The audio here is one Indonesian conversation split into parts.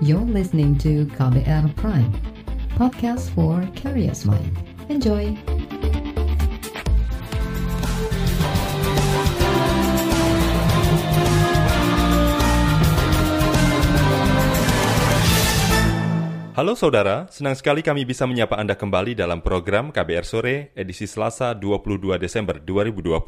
You're listening to KBR Prime, podcast for curious mind. Enjoy! Halo saudara, senang sekali kami bisa menyapa Anda kembali dalam program KBR Sore edisi Selasa 22 Desember 2020.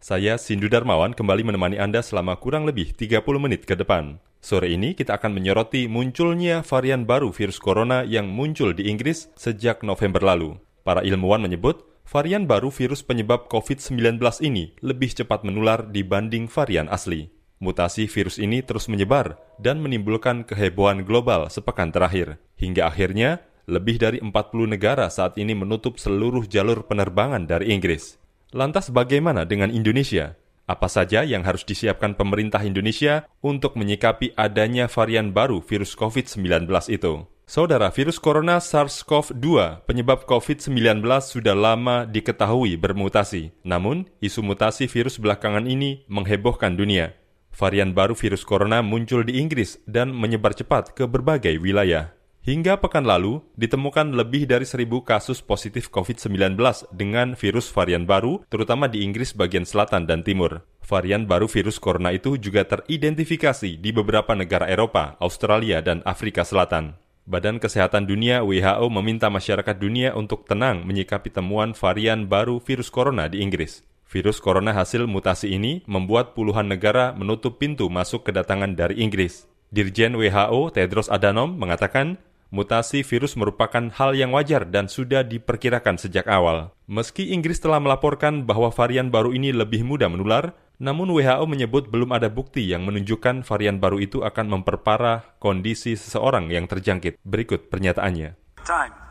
Saya Sindu Darmawan kembali menemani Anda selama kurang lebih 30 menit ke depan. Sore ini kita akan menyoroti munculnya varian baru virus corona yang muncul di Inggris sejak November lalu. Para ilmuwan menyebut varian baru virus penyebab COVID-19 ini lebih cepat menular dibanding varian asli. Mutasi virus ini terus menyebar dan menimbulkan kehebohan global sepekan terakhir. Hingga akhirnya, lebih dari 40 negara saat ini menutup seluruh jalur penerbangan dari Inggris. Lantas bagaimana dengan Indonesia? Apa saja yang harus disiapkan pemerintah Indonesia untuk menyikapi adanya varian baru virus COVID-19 itu? Saudara, virus corona SARS-CoV-2 penyebab COVID-19 sudah lama diketahui bermutasi. Namun, isu mutasi virus belakangan ini menghebohkan dunia. Varian baru virus corona muncul di Inggris dan menyebar cepat ke berbagai wilayah. Hingga pekan lalu, ditemukan lebih dari seribu kasus positif COVID-19 dengan virus varian baru, terutama di Inggris bagian selatan dan timur. Varian baru virus corona itu juga teridentifikasi di beberapa negara Eropa, Australia, dan Afrika Selatan. Badan Kesehatan Dunia WHO meminta masyarakat dunia untuk tenang menyikapi temuan varian baru virus corona di Inggris. Virus corona hasil mutasi ini membuat puluhan negara menutup pintu masuk kedatangan dari Inggris. Dirjen WHO Tedros Adhanom mengatakan, mutasi virus merupakan hal yang wajar dan sudah diperkirakan sejak awal. Meski Inggris telah melaporkan bahwa varian baru ini lebih mudah menular, namun WHO menyebut belum ada bukti yang menunjukkan varian baru itu akan memperparah kondisi seseorang yang terjangkit. Berikut pernyataannya. Time.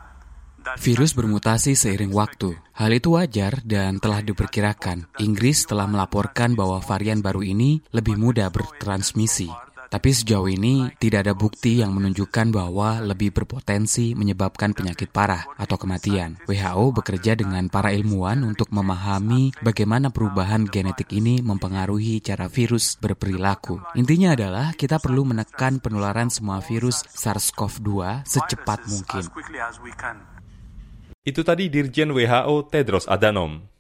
Virus bermutasi seiring waktu. Hal itu wajar dan telah diperkirakan. Inggris telah melaporkan bahwa varian baru ini lebih mudah bertransmisi. Tapi sejauh ini tidak ada bukti yang menunjukkan bahwa lebih berpotensi menyebabkan penyakit parah atau kematian. WHO bekerja dengan para ilmuwan untuk memahami bagaimana perubahan genetik ini mempengaruhi cara virus berperilaku. Intinya adalah kita perlu menekan penularan semua virus SARS-CoV-2 secepat mungkin. Itu tadi Dirjen WHO Tedros Adhanom.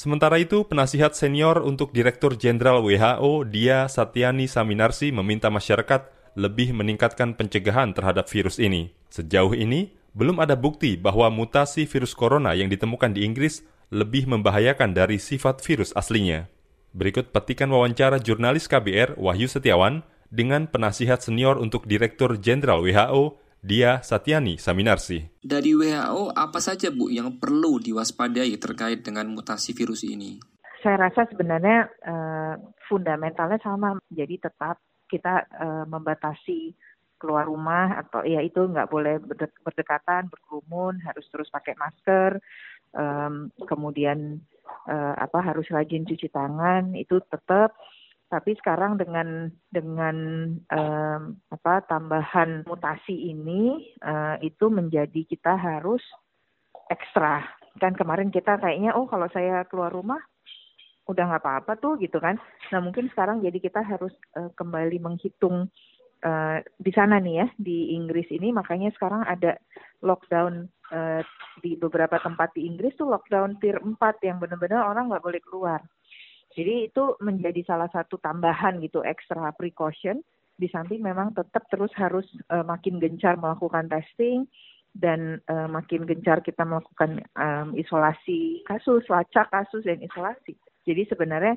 Sementara itu, penasihat senior untuk Direktur Jenderal WHO Dia Satyani Saminarsi meminta masyarakat lebih meningkatkan pencegahan terhadap virus ini. Sejauh ini, belum ada bukti bahwa mutasi virus corona yang ditemukan di Inggris lebih membahayakan dari sifat virus aslinya. Berikut petikan wawancara jurnalis KBR Wahyu Setiawan dengan penasihat senior untuk Direktur Jenderal WHO dia Satyani Saminarsi. Dari WHO, apa saja Bu yang perlu diwaspadai terkait dengan mutasi virus ini? Saya rasa sebenarnya uh, fundamentalnya sama, jadi tetap kita uh, membatasi keluar rumah atau ya itu nggak boleh berdekatan, berkerumun, harus terus pakai masker, um, kemudian uh, apa harus rajin cuci tangan, itu tetap tapi sekarang dengan dengan um, apa tambahan mutasi ini uh, itu menjadi kita harus ekstra. Kan kemarin kita kayaknya oh kalau saya keluar rumah udah nggak apa-apa tuh gitu kan. Nah mungkin sekarang jadi kita harus uh, kembali menghitung uh, di sana nih ya di Inggris ini. Makanya sekarang ada lockdown uh, di beberapa tempat di Inggris tuh lockdown tier 4 yang benar-benar orang nggak boleh keluar jadi itu menjadi salah satu tambahan gitu extra precaution di samping memang tetap terus harus uh, makin gencar melakukan testing dan uh, makin gencar kita melakukan um, isolasi kasus, lacak kasus dan isolasi. Jadi sebenarnya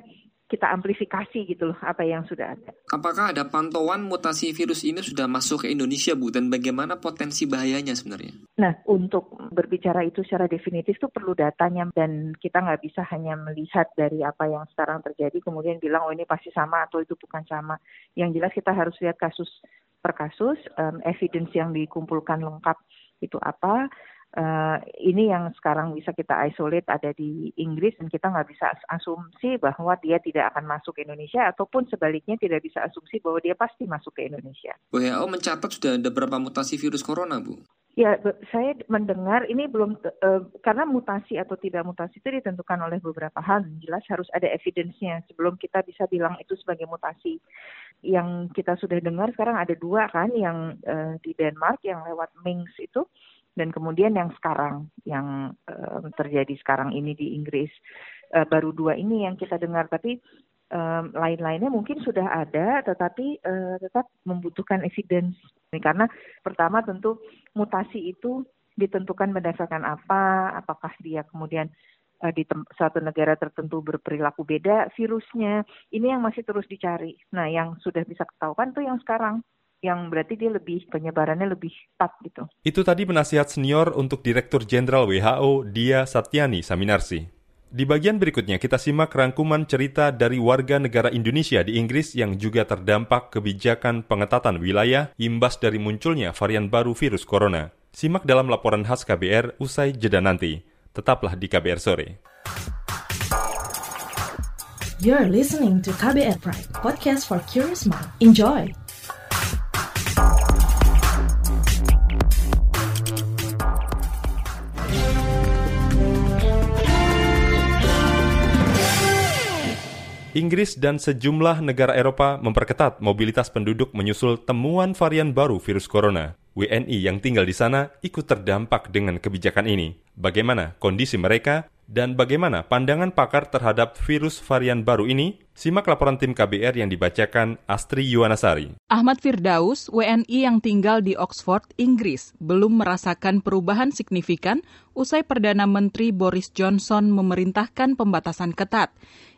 kita amplifikasi gitu loh apa yang sudah ada. Apakah ada pantauan mutasi virus ini sudah masuk ke Indonesia Bu dan bagaimana potensi bahayanya sebenarnya? Nah untuk berbicara itu secara definitif itu perlu datanya dan kita nggak bisa hanya melihat dari apa yang sekarang terjadi kemudian bilang oh ini pasti sama atau itu bukan sama. Yang jelas kita harus lihat kasus per kasus, um, evidence yang dikumpulkan lengkap itu apa, uh, ini yang sekarang bisa kita isolate ada di Inggris dan kita nggak bisa asumsi bahwa dia tidak akan masuk ke Indonesia ataupun sebaliknya tidak bisa asumsi bahwa dia pasti masuk ke Indonesia. WHO mencatat sudah ada berapa mutasi virus corona, Bu? Ya, saya mendengar ini belum uh, karena mutasi atau tidak mutasi itu ditentukan oleh beberapa hal. Jelas harus ada evidence-nya sebelum kita bisa bilang itu sebagai mutasi. Yang kita sudah dengar sekarang ada dua kan, yang uh, di Denmark yang lewat Mings itu, dan kemudian yang sekarang yang uh, terjadi sekarang ini di Inggris. Uh, baru dua ini yang kita dengar, tapi um, lain-lainnya mungkin sudah ada, tetapi uh, tetap membutuhkan evidence. Karena pertama tentu mutasi itu ditentukan berdasarkan apa, apakah dia kemudian di suatu negara tertentu berperilaku beda virusnya. Ini yang masih terus dicari. Nah, yang sudah bisa ketahuan tuh yang sekarang yang berarti dia lebih penyebarannya lebih cepat gitu. Itu tadi penasihat senior untuk Direktur Jenderal WHO Dia Satyani Saminarsi. Di bagian berikutnya kita simak rangkuman cerita dari warga negara Indonesia di Inggris yang juga terdampak kebijakan pengetatan wilayah imbas dari munculnya varian baru virus corona. Simak dalam laporan khas KBR usai jeda nanti. Tetaplah di KBR sore. You're listening to KBR Pride, podcast for curious mind. Enjoy. Inggris dan sejumlah negara Eropa memperketat mobilitas penduduk menyusul temuan varian baru virus corona. WNI yang tinggal di sana ikut terdampak dengan kebijakan ini. Bagaimana kondisi mereka dan bagaimana pandangan pakar terhadap virus varian baru ini? Simak laporan tim KBR yang dibacakan Astri Yuwanasari. Ahmad Firdaus, WNI yang tinggal di Oxford, Inggris, belum merasakan perubahan signifikan usai Perdana Menteri Boris Johnson memerintahkan pembatasan ketat.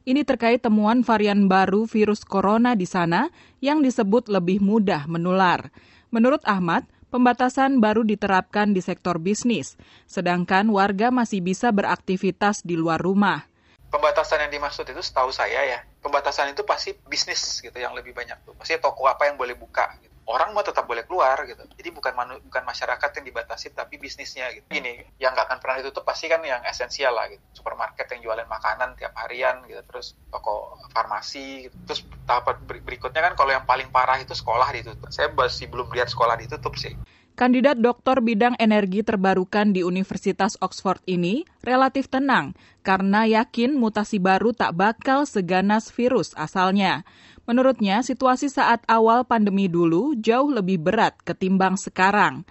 Ini terkait temuan varian baru virus corona di sana yang disebut lebih mudah menular. Menurut Ahmad, pembatasan baru diterapkan di sektor bisnis, sedangkan warga masih bisa beraktivitas di luar rumah. Pembatasan yang dimaksud itu setahu saya ya, pembatasan itu pasti bisnis gitu yang lebih banyak tuh. Pasti toko apa yang boleh buka gitu orang mau tetap boleh keluar gitu. Jadi bukan manu, bukan masyarakat yang dibatasi tapi bisnisnya gitu. Ini yang nggak akan pernah ditutup pasti kan yang esensial lah gitu. Supermarket yang jualan makanan tiap harian gitu. Terus toko farmasi gitu. Terus tahap berikutnya kan kalau yang paling parah itu sekolah ditutup. Saya masih belum lihat sekolah ditutup sih. Kandidat doktor bidang energi terbarukan di Universitas Oxford ini relatif tenang karena yakin mutasi baru tak bakal seganas virus asalnya. Menurutnya, situasi saat awal pandemi dulu jauh lebih berat ketimbang sekarang.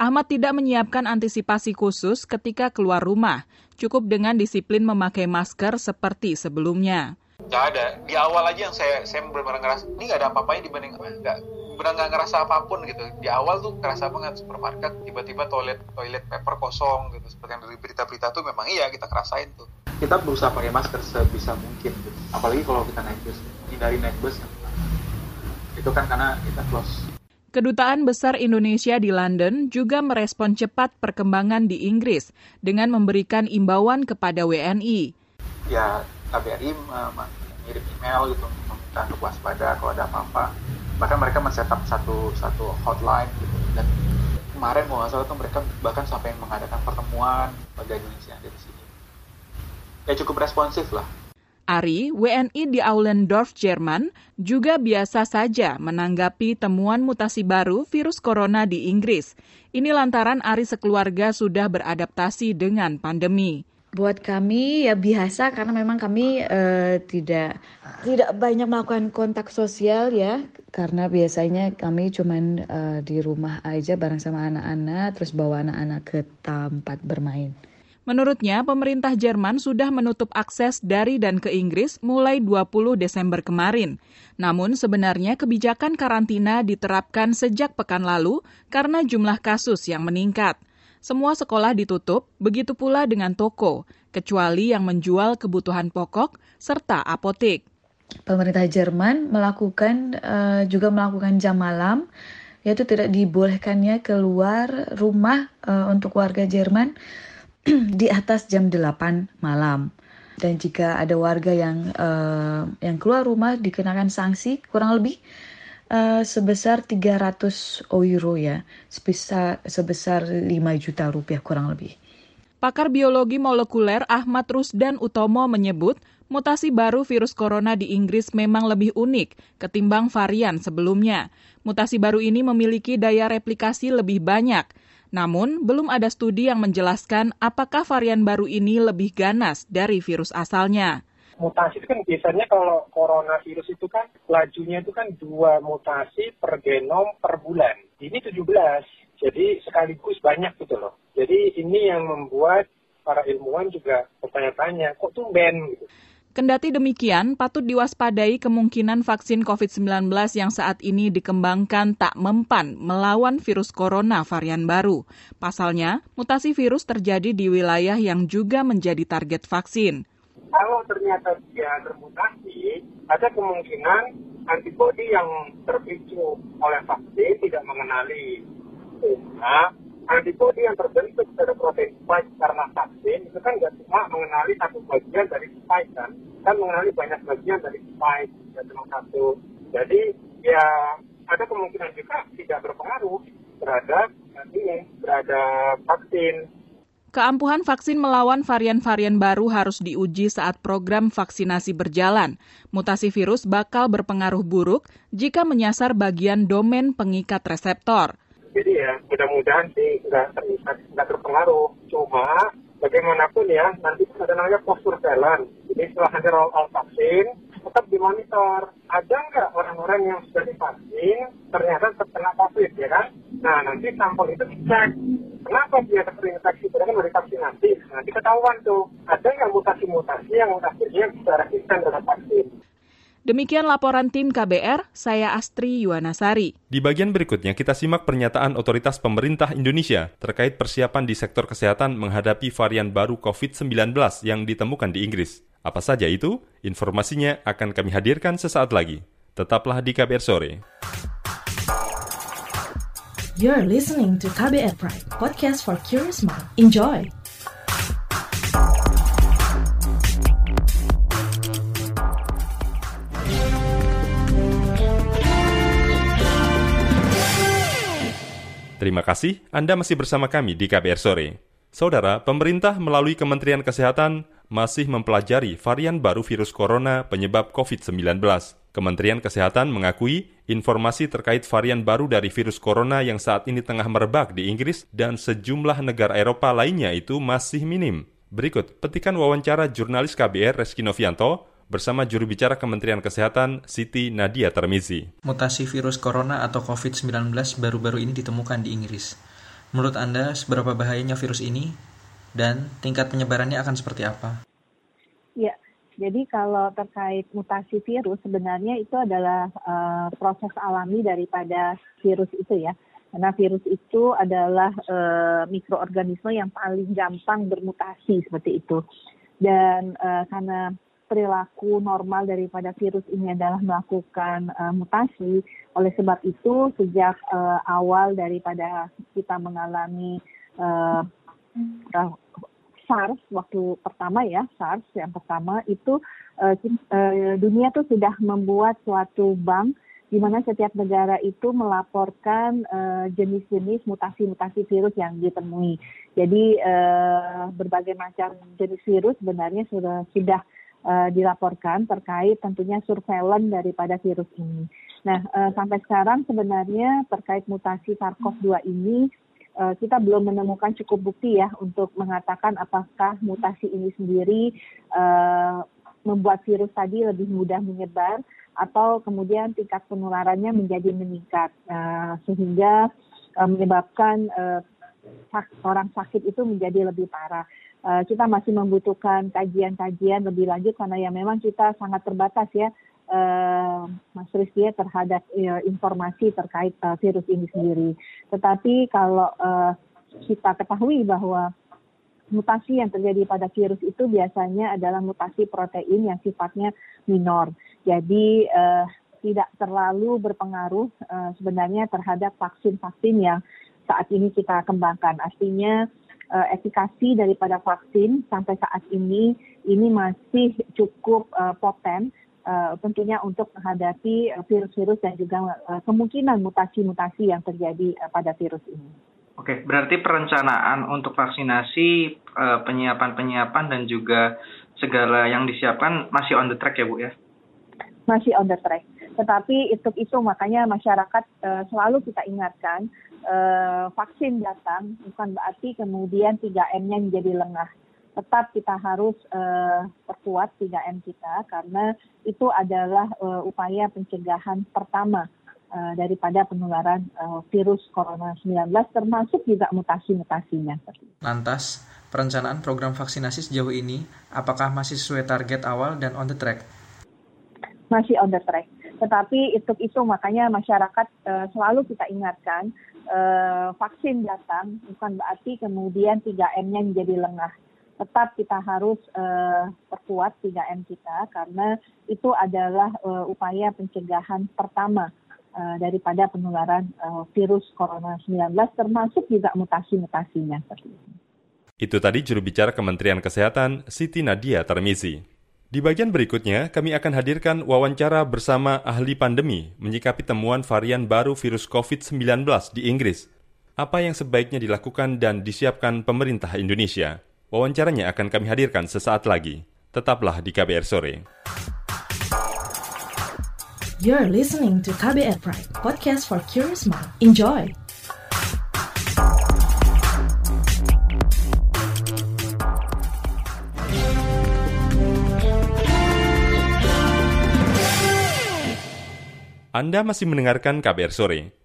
Ahmad tidak menyiapkan antisipasi khusus ketika keluar rumah, cukup dengan disiplin memakai masker seperti sebelumnya. Gak ada. Di awal aja yang saya saya benar-benar ngerasa ini gak ada apa-apanya dibanding nggak benar nggak ngerasa apa pun gitu. Di awal tuh kerasa banget supermarket tiba-tiba toilet toilet paper kosong gitu seperti yang dari berita-berita tuh memang iya kita kerasain tuh. Kita berusaha pakai masker sebisa mungkin gitu. Apalagi kalau kita naik bus hindari naik bus itu kan karena kita close. Kedutaan Besar Indonesia di London juga merespon cepat perkembangan di Inggris dengan memberikan imbauan kepada WNI. Ya, KBRI mengirim email gitu meminta untuk waspada kalau ada apa-apa. Bahkan mereka men-setup satu satu hotline gitu. Dan kemarin mau nggak salah tuh mereka bahkan sampai mengadakan pertemuan warga Indonesia di sini. Ya cukup responsif lah Ari, WNI di Aulendorf, Jerman, juga biasa saja menanggapi temuan mutasi baru virus corona di Inggris. Ini lantaran Ari sekeluarga sudah beradaptasi dengan pandemi. Buat kami ya biasa karena memang kami uh, tidak tidak banyak melakukan kontak sosial ya karena biasanya kami cuman uh, di rumah aja bareng sama anak-anak terus bawa anak-anak ke tempat bermain. Menurutnya, pemerintah Jerman sudah menutup akses dari dan ke Inggris mulai 20 Desember kemarin. Namun sebenarnya kebijakan karantina diterapkan sejak pekan lalu karena jumlah kasus yang meningkat. Semua sekolah ditutup, begitu pula dengan toko, kecuali yang menjual kebutuhan pokok serta apotek. Pemerintah Jerman melakukan uh, juga melakukan jam malam yaitu tidak dibolehkannya keluar rumah uh, untuk warga Jerman di atas jam 8 malam. Dan jika ada warga yang uh, yang keluar rumah dikenakan sanksi kurang lebih uh, sebesar 300 euro ya, sebesar sebesar 5 juta rupiah kurang lebih. Pakar biologi molekuler Ahmad Rusdan Utomo menyebut mutasi baru virus corona di Inggris memang lebih unik ketimbang varian sebelumnya. Mutasi baru ini memiliki daya replikasi lebih banyak Namun, belum ada studi yang menjelaskan apakah varian baru ini lebih ganas dari virus asalnya. Mutasi itu kan biasanya kalau coronavirus itu kan lajunya itu kan dua mutasi per genom per bulan. Ini 17, jadi sekaligus banyak gitu loh. Jadi ini yang membuat para ilmuwan juga bertanya-tanya, kok tumben gitu. Kendati demikian, patut diwaspadai kemungkinan vaksin COVID-19 yang saat ini dikembangkan tak mempan melawan virus corona varian baru. Pasalnya, mutasi virus terjadi di wilayah yang juga menjadi target vaksin. Kalau ternyata dia termutasi, ada kemungkinan antibodi yang terpicu oleh vaksin tidak mengenali. Sehingga antibodi yang terbentuk pada protein spike karena vaksin itu kan nggak cuma mengenali satu bagian dari spike kan, kan mengenali banyak bagian dari spike dan satu. Jadi ya ada kemungkinan juga tidak berpengaruh terhadap ini terhadap vaksin. Keampuhan vaksin melawan varian-varian baru harus diuji saat program vaksinasi berjalan. Mutasi virus bakal berpengaruh buruk jika menyasar bagian domain pengikat reseptor. Jadi ya mudah-mudahan sih nggak nggak terpengaruh. Cuma bagaimanapun ya nanti ada namanya post surveillance. Jadi setelah ada roll out vaksin tetap dimonitor. Ada nggak orang-orang yang sudah divaksin ternyata terkena COVID ya kan? Nah nanti sampel itu dicek. Kenapa dia terinfeksi? Karena kan dari vaksinasi. Nanti ketahuan tuh ada nggak mutasi-mutasi yang mutasinya bisa resisten terhadap vaksin. Demikian laporan tim KBR, saya Astri Yuwanasari. Di bagian berikutnya kita simak pernyataan otoritas pemerintah Indonesia terkait persiapan di sektor kesehatan menghadapi varian baru COVID-19 yang ditemukan di Inggris. Apa saja itu? Informasinya akan kami hadirkan sesaat lagi. Tetaplah di KBR Sore. You're listening to KBR Pride, podcast for curious mind. Enjoy! Terima kasih Anda masih bersama kami di KBR Sore. Saudara, pemerintah melalui Kementerian Kesehatan masih mempelajari varian baru virus corona penyebab COVID-19. Kementerian Kesehatan mengakui informasi terkait varian baru dari virus corona yang saat ini tengah merebak di Inggris dan sejumlah negara Eropa lainnya itu masih minim. Berikut petikan wawancara jurnalis KBR Reski Novianto bersama juru bicara Kementerian Kesehatan Siti Nadia Termizi. Mutasi virus corona atau COVID-19 baru-baru ini ditemukan di Inggris. Menurut Anda, seberapa bahayanya virus ini dan tingkat penyebarannya akan seperti apa? Ya, jadi kalau terkait mutasi virus sebenarnya itu adalah uh, proses alami daripada virus itu ya. Karena virus itu adalah uh, mikroorganisme yang paling gampang bermutasi seperti itu. Dan uh, karena perilaku normal daripada virus ini adalah melakukan uh, mutasi. Oleh sebab itu, sejak uh, awal daripada kita mengalami uh, uh, SARS waktu pertama ya, SARS yang pertama itu uh, dunia tuh sudah membuat suatu bank di mana setiap negara itu melaporkan jenis-jenis uh, mutasi-mutasi virus yang ditemui. Jadi uh, berbagai macam jenis virus sebenarnya sudah sudah uh, dilaporkan terkait tentunya surveillance daripada virus ini. Nah, uh, sampai sekarang sebenarnya terkait mutasi SARS-CoV-2 ini kita belum menemukan cukup bukti ya untuk mengatakan apakah mutasi ini sendiri uh, membuat virus tadi lebih mudah menyebar atau kemudian tingkat penularannya menjadi meningkat uh, sehingga uh, menyebabkan orang sakit itu menjadi lebih parah. Eh, kita masih membutuhkan kajian-kajian lebih lanjut karena ya memang kita sangat terbatas ya uh, Mas Rizky ya, terhadap uh, informasi terkait uh, virus ini sendiri. Tetapi kalau uh, kita ketahui bahwa mutasi yang terjadi pada virus itu biasanya adalah mutasi protein yang sifatnya minor. Jadi uh, tidak terlalu berpengaruh uh, sebenarnya terhadap vaksin-vaksin yang saat ini kita kembangkan. Artinya uh, efikasi daripada vaksin sampai saat ini ini masih cukup uh, poten uh, tentunya untuk menghadapi virus-virus dan juga uh, kemungkinan mutasi-mutasi yang terjadi uh, pada virus ini. Oke, berarti perencanaan untuk vaksinasi, penyiapan-penyiapan dan juga segala yang disiapkan masih on the track ya Bu ya? masih on the track. Tetapi itu itu makanya masyarakat uh, selalu kita ingatkan uh, vaksin datang bukan berarti kemudian 3M-nya menjadi lengah. Tetap kita harus uh, perkuat 3M kita karena itu adalah uh, upaya pencegahan pertama uh, daripada penularan uh, virus corona 19 termasuk juga mutasi-mutasinya. Lantas, perencanaan program vaksinasi sejauh ini apakah masih sesuai target awal dan on the track? masih on the track. Tetapi itu itu makanya masyarakat uh, selalu kita ingatkan uh, vaksin datang bukan berarti kemudian 3M-nya menjadi lengah. Tetap kita harus uh, perkuat 3M kita karena itu adalah uh, upaya pencegahan pertama uh, daripada penularan uh, virus corona 19 termasuk juga mutasi-mutasinya. Itu tadi juru bicara Kementerian Kesehatan Siti Nadia Tarmizi. Di bagian berikutnya, kami akan hadirkan wawancara bersama ahli pandemi menyikapi temuan varian baru virus COVID-19 di Inggris. Apa yang sebaiknya dilakukan dan disiapkan pemerintah Indonesia? Wawancaranya akan kami hadirkan sesaat lagi. Tetaplah di KBR Sore. You're listening to KBR Pride, podcast for curious mind. Enjoy! Anda masih mendengarkan KBR Sore.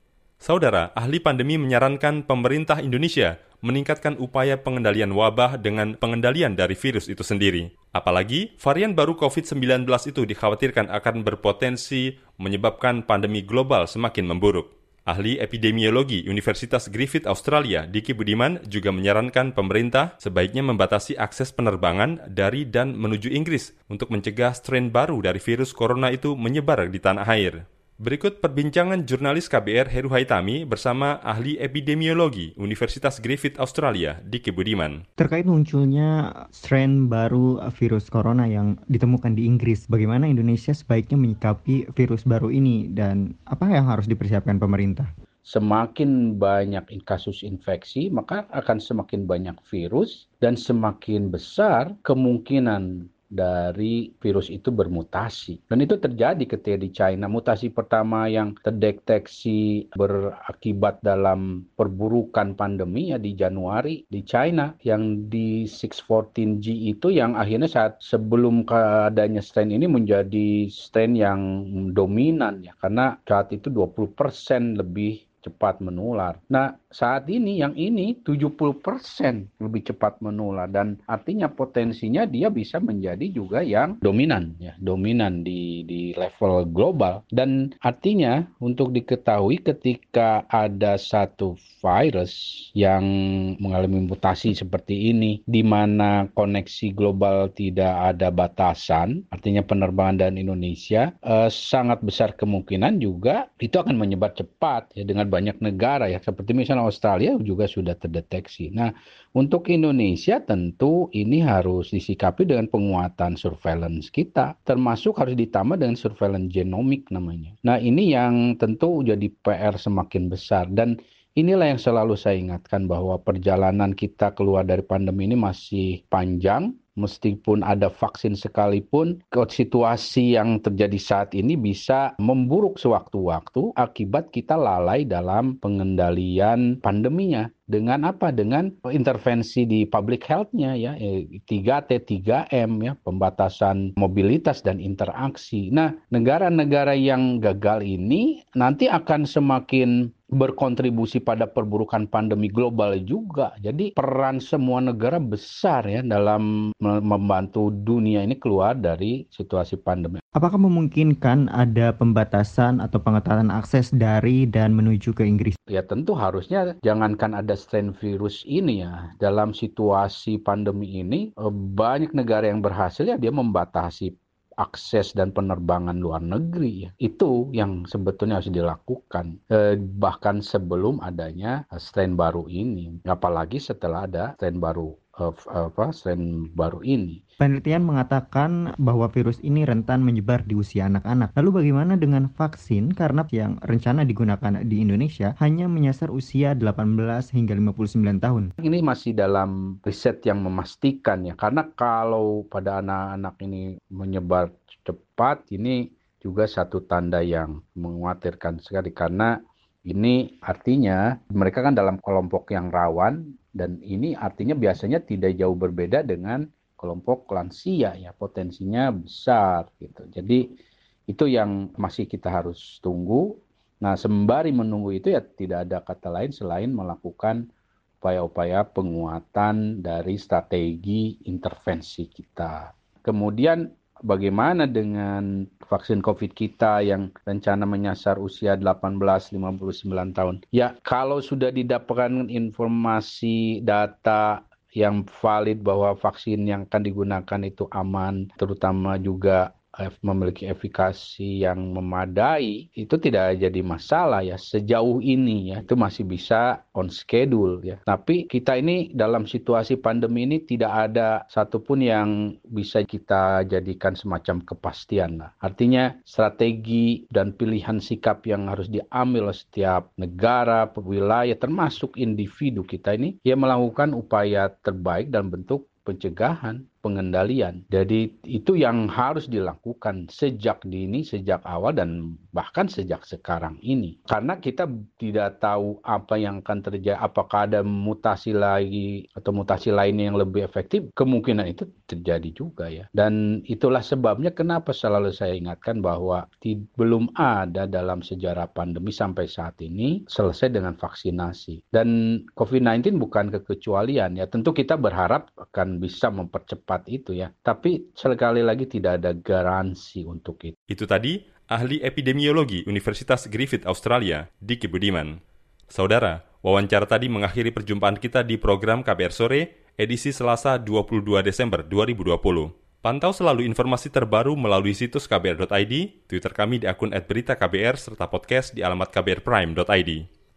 Saudara, ahli pandemi menyarankan pemerintah Indonesia meningkatkan upaya pengendalian wabah dengan pengendalian dari virus itu sendiri. Apalagi, varian baru COVID-19 itu dikhawatirkan akan berpotensi menyebabkan pandemi global semakin memburuk. Ahli epidemiologi Universitas Griffith Australia, Diki Budiman, juga menyarankan pemerintah sebaiknya membatasi akses penerbangan dari dan menuju Inggris untuk mencegah strain baru dari virus corona itu menyebar di tanah air. Berikut perbincangan jurnalis KBR Heru Haitami bersama ahli epidemiologi Universitas Griffith Australia, Diki Budiman. Terkait munculnya strain baru virus corona yang ditemukan di Inggris, bagaimana Indonesia sebaiknya menyikapi virus baru ini dan apa yang harus dipersiapkan pemerintah? Semakin banyak kasus infeksi, maka akan semakin banyak virus dan semakin besar kemungkinan dari virus itu bermutasi. Dan itu terjadi ketika di China. Mutasi pertama yang terdeteksi berakibat dalam perburukan pandemi ya di Januari di China yang di 614G itu yang akhirnya saat sebelum keadaannya strain ini menjadi strain yang dominan ya karena saat itu 20% lebih cepat menular. Nah, saat ini yang ini 70% lebih cepat menular dan artinya potensinya dia bisa menjadi juga yang dominan ya, dominan di di level global dan artinya untuk diketahui ketika ada satu virus yang mengalami mutasi seperti ini di mana koneksi global tidak ada batasan, artinya penerbangan dan Indonesia eh, sangat besar kemungkinan juga itu akan menyebar cepat ya dengan banyak negara ya seperti misalnya Australia juga sudah terdeteksi. Nah, untuk Indonesia tentu ini harus disikapi dengan penguatan surveillance kita termasuk harus ditambah dengan surveillance genomik namanya. Nah, ini yang tentu jadi PR semakin besar dan inilah yang selalu saya ingatkan bahwa perjalanan kita keluar dari pandemi ini masih panjang meskipun ada vaksin sekalipun, situasi yang terjadi saat ini bisa memburuk sewaktu-waktu akibat kita lalai dalam pengendalian pandeminya. Dengan apa? Dengan intervensi di public health-nya ya, 3T, eh, 3M ya, pembatasan mobilitas dan interaksi. Nah, negara-negara yang gagal ini nanti akan semakin berkontribusi pada perburukan pandemi global juga. Jadi peran semua negara besar ya dalam membantu dunia ini keluar dari situasi pandemi. Apakah memungkinkan ada pembatasan atau pengetatan akses dari dan menuju ke Inggris? Ya tentu harusnya jangankan ada strain virus ini ya. Dalam situasi pandemi ini eh, banyak negara yang berhasil ya dia membatasi akses dan penerbangan luar negeri ya. Itu yang sebetulnya harus dilakukan eh, bahkan sebelum adanya strain baru ini. Apalagi setelah ada strain baru apa strain baru ini. Penelitian mengatakan bahwa virus ini rentan menyebar di usia anak-anak. Lalu bagaimana dengan vaksin karena yang rencana digunakan di Indonesia hanya menyasar usia 18 hingga 59 tahun? Ini masih dalam riset yang memastikan ya karena kalau pada anak-anak ini menyebar cepat ini juga satu tanda yang mengkhawatirkan sekali karena ini artinya mereka kan dalam kelompok yang rawan dan ini artinya biasanya tidak jauh berbeda dengan kelompok lansia ya potensinya besar gitu. Jadi itu yang masih kita harus tunggu. Nah, sembari menunggu itu ya tidak ada kata lain selain melakukan upaya-upaya penguatan dari strategi intervensi kita. Kemudian bagaimana dengan vaksin COVID kita yang rencana menyasar usia 18-59 tahun? Ya, kalau sudah didapatkan informasi data yang valid bahwa vaksin yang akan digunakan itu aman, terutama juga memiliki efikasi yang memadai itu tidak jadi masalah ya sejauh ini ya itu masih bisa on schedule ya. Tapi kita ini dalam situasi pandemi ini tidak ada satupun yang bisa kita jadikan semacam kepastian lah. Artinya strategi dan pilihan sikap yang harus diambil setiap negara wilayah termasuk individu kita ini ya melakukan upaya terbaik dan bentuk pencegahan, pengendalian. Jadi itu yang harus dilakukan sejak dini, sejak awal dan bahkan sejak sekarang ini. Karena kita tidak tahu apa yang akan terjadi, apakah ada mutasi lagi atau mutasi lainnya yang lebih efektif, kemungkinan itu terjadi juga ya. Dan itulah sebabnya kenapa selalu saya ingatkan bahwa belum ada dalam sejarah pandemi sampai saat ini selesai dengan vaksinasi. Dan COVID-19 bukan kekecualian ya. Tentu kita berharap akan bisa mempercepat itu ya. Tapi sekali lagi tidak ada garansi untuk itu. Itu tadi ahli epidemiologi Universitas Griffith Australia, Diki Budiman. Saudara, wawancara tadi mengakhiri perjumpaan kita di program KBR Sore, edisi Selasa 22 Desember 2020. Pantau selalu informasi terbaru melalui situs kbr.id, Twitter kami di akun @beritaKBR serta podcast di alamat kbrprime.id.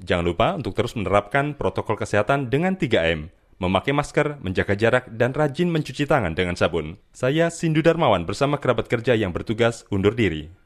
Jangan lupa untuk terus menerapkan protokol kesehatan dengan 3M, memakai masker, menjaga jarak, dan rajin mencuci tangan dengan sabun. Saya Sindu Darmawan bersama kerabat kerja yang bertugas undur diri.